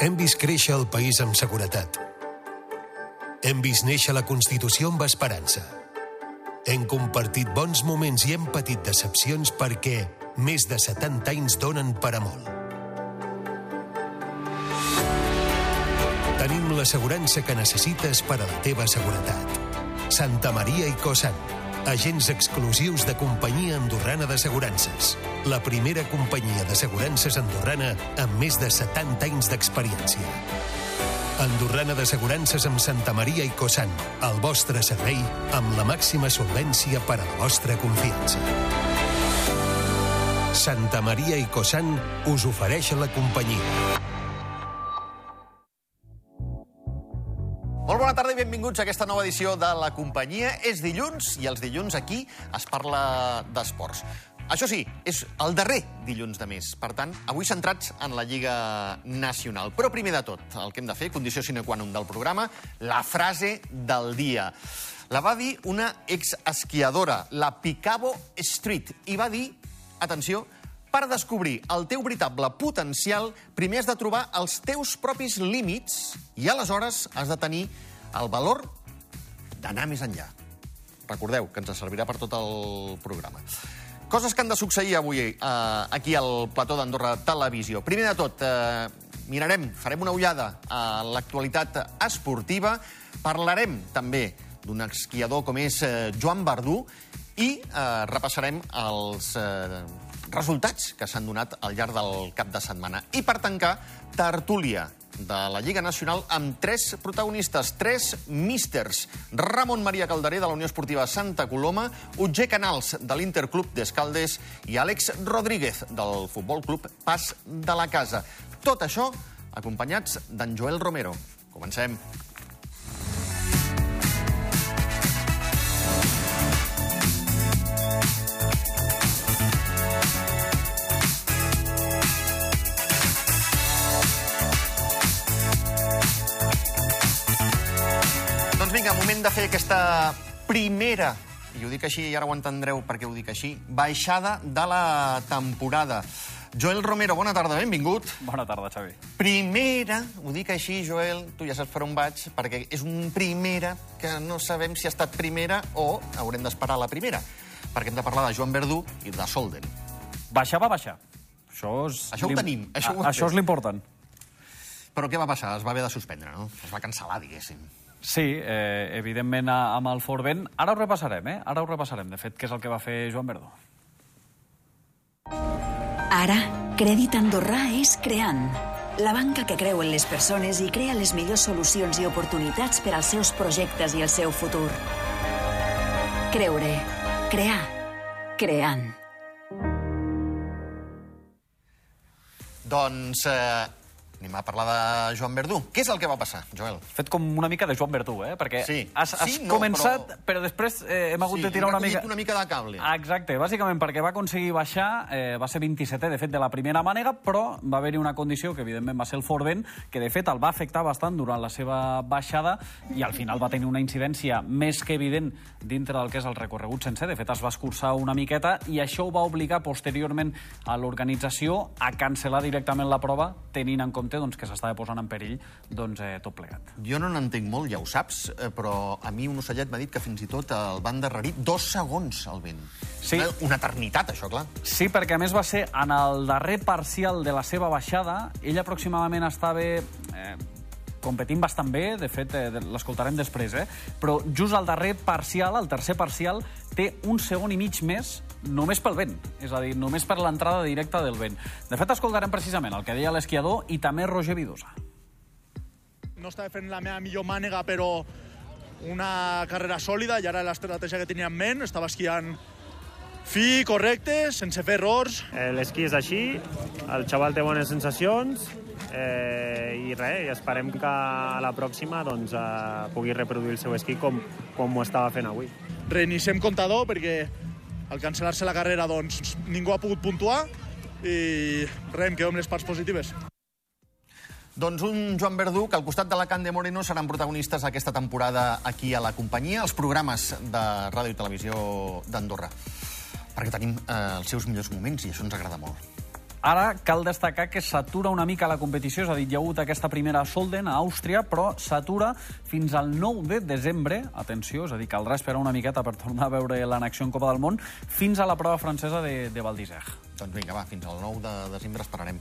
Hem vist créixer el país amb seguretat. Hem vist néixer la Constitució amb esperança. Hem compartit bons moments i hem patit decepcions perquè més de 70 anys donen per a molt. Tenim l'assegurança que necessites per a la teva seguretat. Santa Maria i Cosan, agents exclusius de companyia andorrana d'assegurances. La primera companyia d'assegurances andorrana amb més de 70 anys d'experiència. Andorrana d'assegurances amb Santa Maria i Cosan, el vostre servei amb la màxima solvència per a la vostra confiança. Santa Maria i Cosan us ofereix la companyia. Benvinguts a aquesta nova edició de La Companyia. És dilluns i els dilluns aquí es parla d'esports. Això sí, és el darrer dilluns de mes. Per tant, avui centrats en la Lliga Nacional. Però primer de tot, el que hem de fer, condició sine qua non del programa, la frase del dia. La va dir una exesquiadora, la Picabo Street, i va dir, atenció, per descobrir el teu veritable potencial, primer has de trobar els teus propis límits i aleshores has de tenir el valor d'anar més enllà. Recordeu que ens servirà per tot el programa. Coses que han de succeir avui eh, aquí al plató d'Andorra Televisió. Primer de tot, eh, mirarem, farem una ullada a l'actualitat esportiva, parlarem també d'un esquiador com és eh, Joan Verdú i eh, repassarem els eh, resultats que s'han donat al llarg del cap de setmana. I per tancar, tertúlia de la Lliga Nacional amb tres protagonistes, tres místers. Ramon Maria Calderé, de la Unió Esportiva Santa Coloma, Utger Canals, de l'Interclub d'Escaldes, i Àlex Rodríguez, del Futbol Club Pas de la Casa. Tot això acompanyats d'en Joel Romero. Comencem. Moment de fer aquesta primera, i ho dic així i ara ho entendreu perquè ho dic així, baixada de la temporada. Joel Romero, bona tarda, benvingut. Bona tarda, Xavi. Primera, ho dic així, Joel, tu ja saps per on vaig, perquè és un primera que no sabem si ha estat primera o haurem d'esperar la primera, perquè hem de parlar de Joan Verdú i de Solden. Baixar va baixar. Això, és Això ho tenim, això ho això és l'important. Però què va passar? Es va haver de suspendre, no? Es va cancel·lar, diguéssim. Sí, eh, evidentment a- amb el Forvent. Ara ho repassarem, eh? Ara ho repassarem, de fet, què és el que va fer Joan Verdú. Ara, Crèdit Andorrà és Creant, la banca que creu en les persones i crea les millors solucions i oportunitats per als seus projectes i el seu futur. Creure, crear, creant. Doncs eh, anem a parlar de Joan Verdú. Què és el que va passar, Joel? Fet com una mica de Joan Verdú, eh? Perquè Sí. has, has Sí, no, començat, però- però... després eh, hem hagut Sí, de tirar una mica... una mica de cable. Ah, Exacte, bàsicament perquè va aconseguir baixar, eh, va ser 27è, de fet, de la primera mànega, però va haver-hi una condició que, evidentment, va ser el Forvent, que, de fet, el va afectar bastant durant la seva baixada i, al final, va tenir una incidència més que evident dintre del que és el recorregut sencer. De fet, es va escurçar una miqueta i això ho va obligar, posteriorment, a l'organització a cancel·lar directament la prova, tenint en compte doncs, que s'estava posant en perill doncs, eh, tot plegat. Jo no n'entenc molt, ja ho saps, eh, però a mi un ocellet m'ha dit que fins i tot el van darrerir dos segons al vent. Sí. Una, una eternitat, això, clar. Sí, perquè a més va ser en el darrer parcial de la seva baixada. Ell aproximadament estava eh, competint bastant bé, de fet, eh, l'escoltarem després, eh? però just al darrer parcial, el tercer parcial, té un segon i mig més només pel vent, és a dir, només per l'entrada directa del vent. De fet, escoltarem precisament el que deia l'esquiador i també Roger Vidosa. no estava fent la meva millor mànega, però una carrera sòlida, i ara l'estratègia que tenia en ment, estava esquiant fi, correcte, sense fer errors. Eh, L'esquí és així, el xaval té bones sensacions eh, i res, i esperem que a la pròxima doncs, eh, pugui reproduir el seu esquí com, com ho estava fent avui. Reiniciem comptador perquè al cancel·lar-se la carrera doncs, ningú ha pogut puntuar i res, em quedo amb les parts positives. Doncs un Joan Verdú que al costat de la Can de Moreno seran protagonistes aquesta temporada aquí a la companyia, als programes de ràdio i televisió d'Andorra. Perquè tenim eh, els seus millors moments i això ens agrada molt. Ara cal destacar que s'atura una mica la competició, és a dir, hi ha hagut aquesta primera Solden a Àustria, però s'atura fins al 9 de desembre, atenció, és a dir, caldrà esperar una miqueta per tornar a veure l'annexió en Copa del Món, fins a la prova francesa de, de Val d'Isère. Doncs vinga, va, fins al 9 de desembre esperarem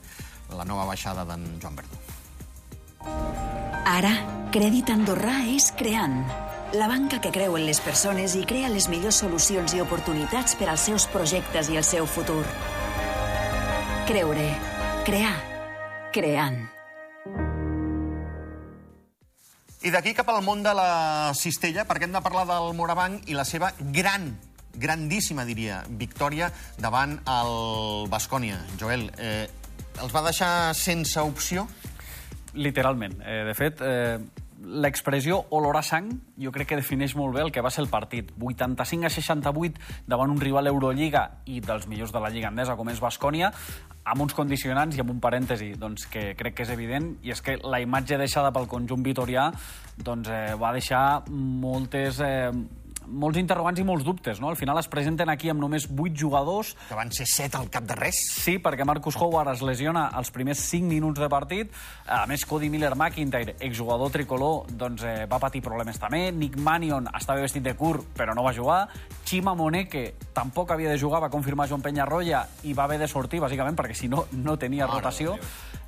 la nova baixada d'en Joan Verdú. Ara, Crèdit Andorrà és Creant, la banca que creu en les persones i crea les millors solucions i oportunitats per als seus projectes i el seu futur. Creure. Crear. Creant. I d'aquí cap al món de la cistella, perquè hem de parlar del Morabanc i la seva gran, grandíssima, diria, victòria davant el Bascònia. Joel, eh, els va deixar sense opció? Literalment. Eh, de fet, eh, l'expressió olor a sang jo crec que defineix molt bé el que va ser el partit. 85 a 68 davant un rival Eurolliga i dels millors de la Lliga Endesa, com és Bascònia, amb uns condicionants i amb un parèntesi doncs, que crec que és evident, i és que la imatge deixada pel conjunt vitorià doncs, eh, va deixar moltes... Eh, molts interrogants i molts dubtes. No? Al final es presenten aquí amb només 8 jugadors. Que van ser 7 al cap de res. Sí, perquè Marcus Howard es lesiona als primers 5 minuts de partit. A més, Cody Miller-McIntyre, exjugador tricolor, doncs, eh, va patir problemes també. Nick Mannion estava vestit de curt, però no va jugar. Chima Moneke tampoc havia de jugar, va confirmar Joan Penyarroia i va haver de sortir, bàsicament, perquè si no, no tenia Mare rotació.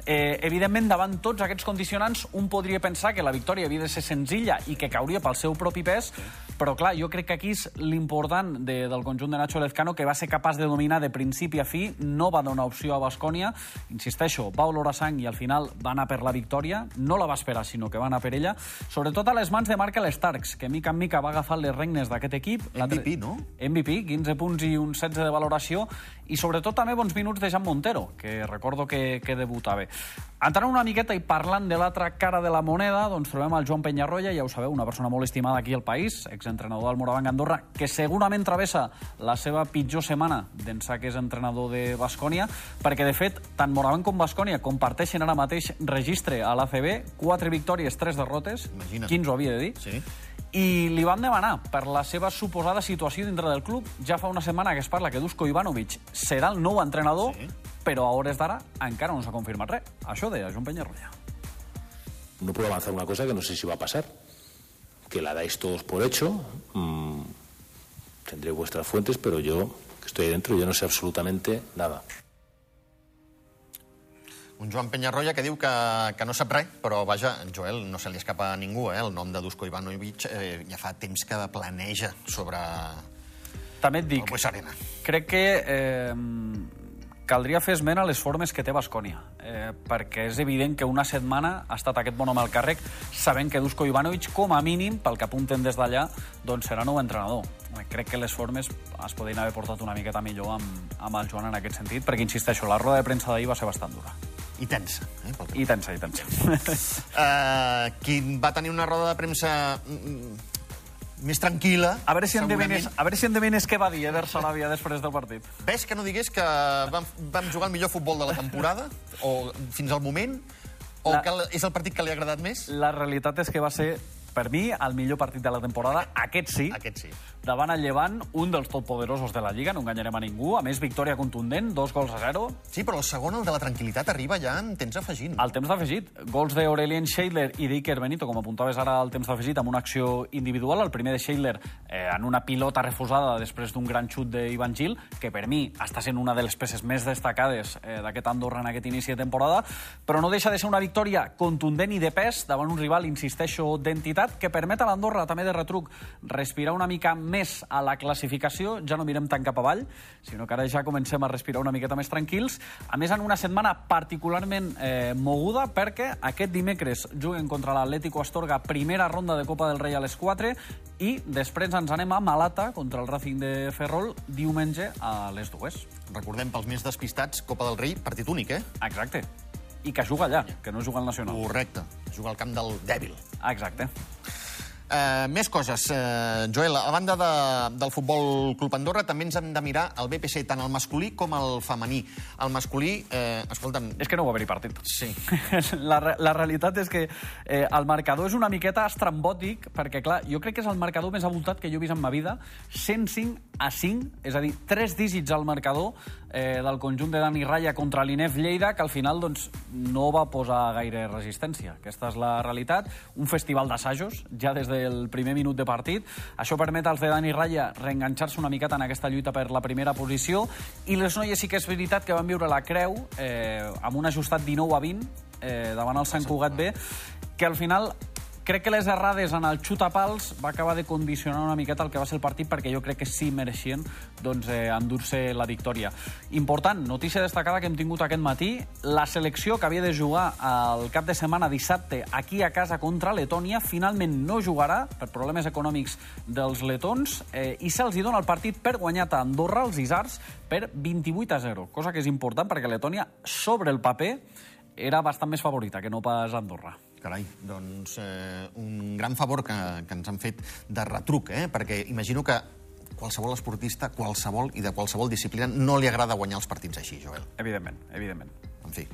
Eh, evidentment, davant tots aquests condicionants, un podria pensar que la victòria havia de ser senzilla i que cauria pel seu propi pes, però clar, jo crec que aquí és l'important de, del conjunt de Nacho Lezcano, que va ser capaç de dominar de principi a fi, no va donar opció a Bascònia, insisteixo, va olorar sang i al final va anar per la victòria, no la va esperar, sinó que va anar per ella, sobretot a les mans de Markel Starks, que mica en mica va agafar les regnes d'aquest equip. MVP, no? MVP, 15 punts i un 16 de valoració, i sobretot també bons minuts de Jan Montero, que recordo que, que debutava. Entrant una miqueta i parlant de l'altra cara de la moneda, doncs trobem el Joan Penyarroia, ja ho sabeu, una persona molt estimada aquí al país, exentrenador del Morabanc Andorra, que segurament travessa la seva pitjor setmana d'ençà que és entrenador de Bascònia, perquè, de fet, tant Morabanc com Bascònia comparteixen ara mateix registre a l'ACB, 4 victòries, 3 derrotes, Imagina't. 15 ho havia de dir, Sí. i li van demanar per la seva suposada situació dintre del club. Ja fa una setmana que es parla que Dusko Ivanovic serà el nou entrenador, Sí. però a hores d'ara encara no s'ha confirmat res. Això deia Joan Penyarroia. No puedo avanzar una cosa que no sé si va a pasar. Que la dais todos por hecho. mm, tendré vuestras fuentes, pero yo, que estoy ahí dentro, yo no sé absolutamente nada. Un Joan Penyarroia que diu que, que no sap res, però vaja, Joel, no se li escapa a ningú, eh? El nom de Dusko Ivanovic eh, ja fa temps que planeja sobre També et dic, crec que eh, caldria fer esment a les formes que té Bascònia, eh, perquè és evident que una setmana ha estat aquest bon home al càrrec sabent que Dusko Ivanovic, com a mínim, pel que apunten des d'allà, doncs serà nou entrenador. Eh, Crec que les formes es podrien haver portat una miqueta millor amb, amb el Joan en aquest sentit, perquè, insisteixo, la roda de premsa d'ahir va ser bastant dura. I tensa, eh? I tensa, i tensa. Uh, qui va tenir una roda de premsa mm, més tranquil·la... A veure si endevines, a veure si endevines què va dir Eder Sarabia després del partit. Ves que no digués que vam, vam jugar el millor futbol de la temporada, o fins al moment, o La- que és el partit que li ha agradat més? La realitat és que va ser, per mi, el millor partit de la temporada. Aquest sí. Aquest sí. Davant el Llevant, un dels totpoderosos de la Lliga, no enganyarem a ningú. A més, victòria contundent, dos gols a zero. Sí, però el segon, el de la tranquil·litat, arriba ja en temps afegint. Al temps d'afegit, gols d'Aurelien Scheidler i d'Iker Benito, com apuntaves ara al temps d'afegit, amb una acció individual. El primer de Scheidler eh, en una pilota refusada després d'un gran xut d'Ivan Gil, que per mi està sent una de les peces més destacades eh, d'aquest Andorra en aquest inici de temporada, però no deixa de ser una victòria contundent i de pes davant un rival, insisteixo, d'entitat, que permet a l'Andorra, també de retruc, respirar una mica més a la classificació, ja no mirem tant cap avall, sinó que ara ja comencem a respirar una miqueta més tranquils. A més, en una setmana particularment eh, moguda, perquè aquest dimecres juguen contra l'Atlético Astorga, primera ronda de Copa del Rei a les 4, i després ens anem a Malata contra el Racing de Ferrol diumenge a les 2. Recordem, pels més despistats, Copa del Rei, partit únic, eh? Exacte. I que juga allà, que no juga al Nacional. Correcte. Juga al camp del dèbil. Exacte. Uh, més coses. Uh, Joel, a banda de, del Futbol Club Andorra, també ens hem de mirar el BPC, tant el masculí com el femení. El masculí, eh, escolta'm... És que no va haver-hi partit. Sí. La, la realitat és que eh, el marcador és una miqueta estrambòtic, perquè, clar, jo crec que és el marcador més avoltat que jo he vist en ma vida. 105 a 5, és a dir, tres dígits al marcador eh, del conjunt de Dani Raya contra l'Inef Lleida, que al final doncs, no va posar gaire resistència. Aquesta és la realitat. Un festival d'assajos, ja des del primer minut de partit. Això permet als de Dani Raya reenganxar-se una miqueta en aquesta lluita per la primera posició. I les noies sí que és veritat que van viure la creu eh, amb un ajustat 19 a 20 eh, davant el Sant Cugat B, que al final crec que les errades en el xutapals va acabar de condicionar una miqueta el que va ser el partit perquè jo crec que sí mereixien doncs, eh, endur-se la victòria. Important, notícia destacada que hem tingut aquest matí, la selecció que havia de jugar el cap de setmana dissabte aquí a casa contra Letònia finalment no jugarà per problemes econòmics dels letons eh, i se'ls dona el partit per guanyat a Andorra, els Isars, per 28 a 0, cosa que és important perquè Letònia, sobre el paper, era bastant més favorita que no pas Andorra. Carai, doncs eh, un gran favor que, que ens han fet de retruc, eh? perquè imagino que qualsevol esportista, qualsevol i de qualsevol disciplina, no li agrada guanyar els partits així, Joel. Evidentment, evidentment. En fi.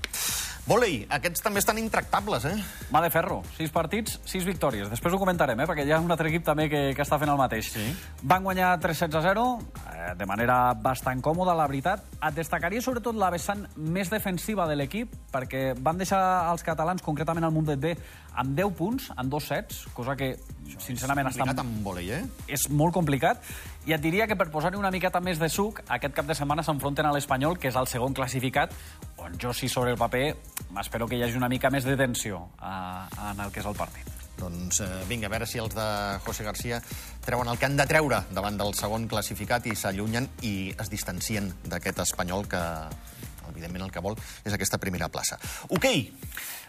Volei, aquests també estan intractables, eh? Mà de ferro, sis partits, sis victòries. Després ho comentarem, eh? perquè hi ha un altre equip també que, que està fent el mateix. Sí. Van guanyar 3 sets a 0, eh, de manera bastant còmoda, la veritat. Et destacaria sobretot la vessant més defensiva de l'equip, perquè van deixar els catalans, concretament el Mundet B, amb 10 punts, en dos sets, cosa que, sincerament, està Complicat amb volei, eh? és molt complicat. I et diria que per posar-hi una miqueta més de suc, aquest cap de setmana s'enfronten a l'Espanyol, que és el segon classificat, on jo sí sobre el paper m'espero que hi hagi una mica més de tensió a, en el que és el partit. Doncs eh, vinga, a veure si els de José García treuen el que han de treure davant del segon classificat i s'allunyen i es distancien d'aquest espanyol que, evidentment, el que vol és aquesta primera plaça. Ok,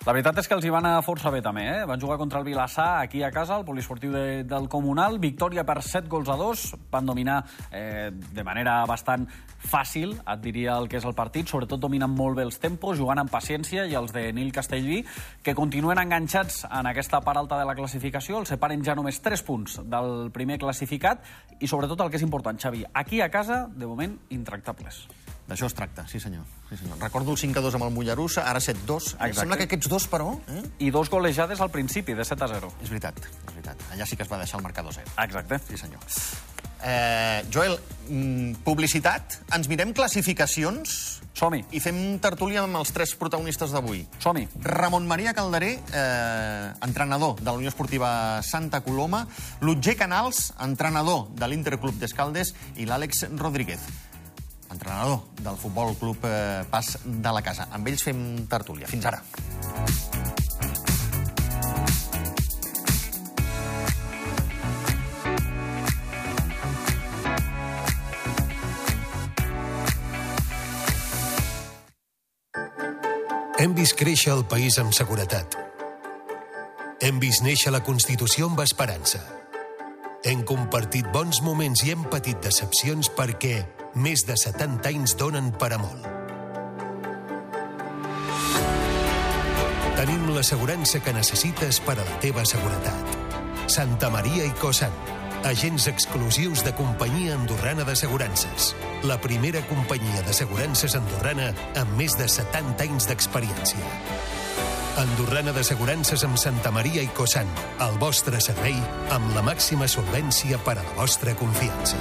La veritat és que els hi va anar força bé també, eh? Van jugar contra el Vilassar aquí a casa, al poliesportiu de, del Comunal, victòria per 7 gols a 2, van dominar eh, de manera bastant fàcil, et diria el que és el partit, sobretot dominen molt bé els tempos, jugant amb paciència, i els de Nil Castellví, que continuen enganxats en aquesta part alta de la classificació, els separen ja només 3 punts del primer classificat, i sobretot el que és important, Xavi, aquí a casa, de moment, intractables. D'això es tracta, sí senyor. Sí, senyor. Recordo el 5 a 2 amb el Mollerussa, ara 7 a 2. Exacte. Sembla que aquests dos, però... Eh? I dos golejades al principi, de 7 a 0. És veritat, és veritat. Allà sí que es va deixar el marcador 0. Exacte. Sí, senyor. Eh, Joel, mm, publicitat. Ens mirem classificacions Som-hi, i fem tertúlia amb els tres protagonistes d'avui. som-hi. Ramon Maria Calderé, eh, entrenador de la Unió Esportiva Santa Coloma, l'Utger Canals, entrenador de l'Interclub d'Escaldes, i l'Àlex Rodríguez, entrenador del Futbol Club eh, Pas de la Casa. Amb ells fem tertúlia. Fins ara. Hem vist créixer el país amb seguretat. Hem vist néixer la Constitució amb esperança. Hem compartit bons moments i hem patit decepcions perquè més de 70 anys donen per a molt. Tenim l'assegurança que necessites per a la teva seguretat. Santa Maria i Cosan, agents exclusius de Companyia Andorrana d'Assegurances. La primera companyia d'assegurances andorrana amb més de 70 anys d'experiència. Andorrana d'Assegurances amb Santa Maria i Cosan, el vostre servei amb la màxima solvència per a la vostra confiança.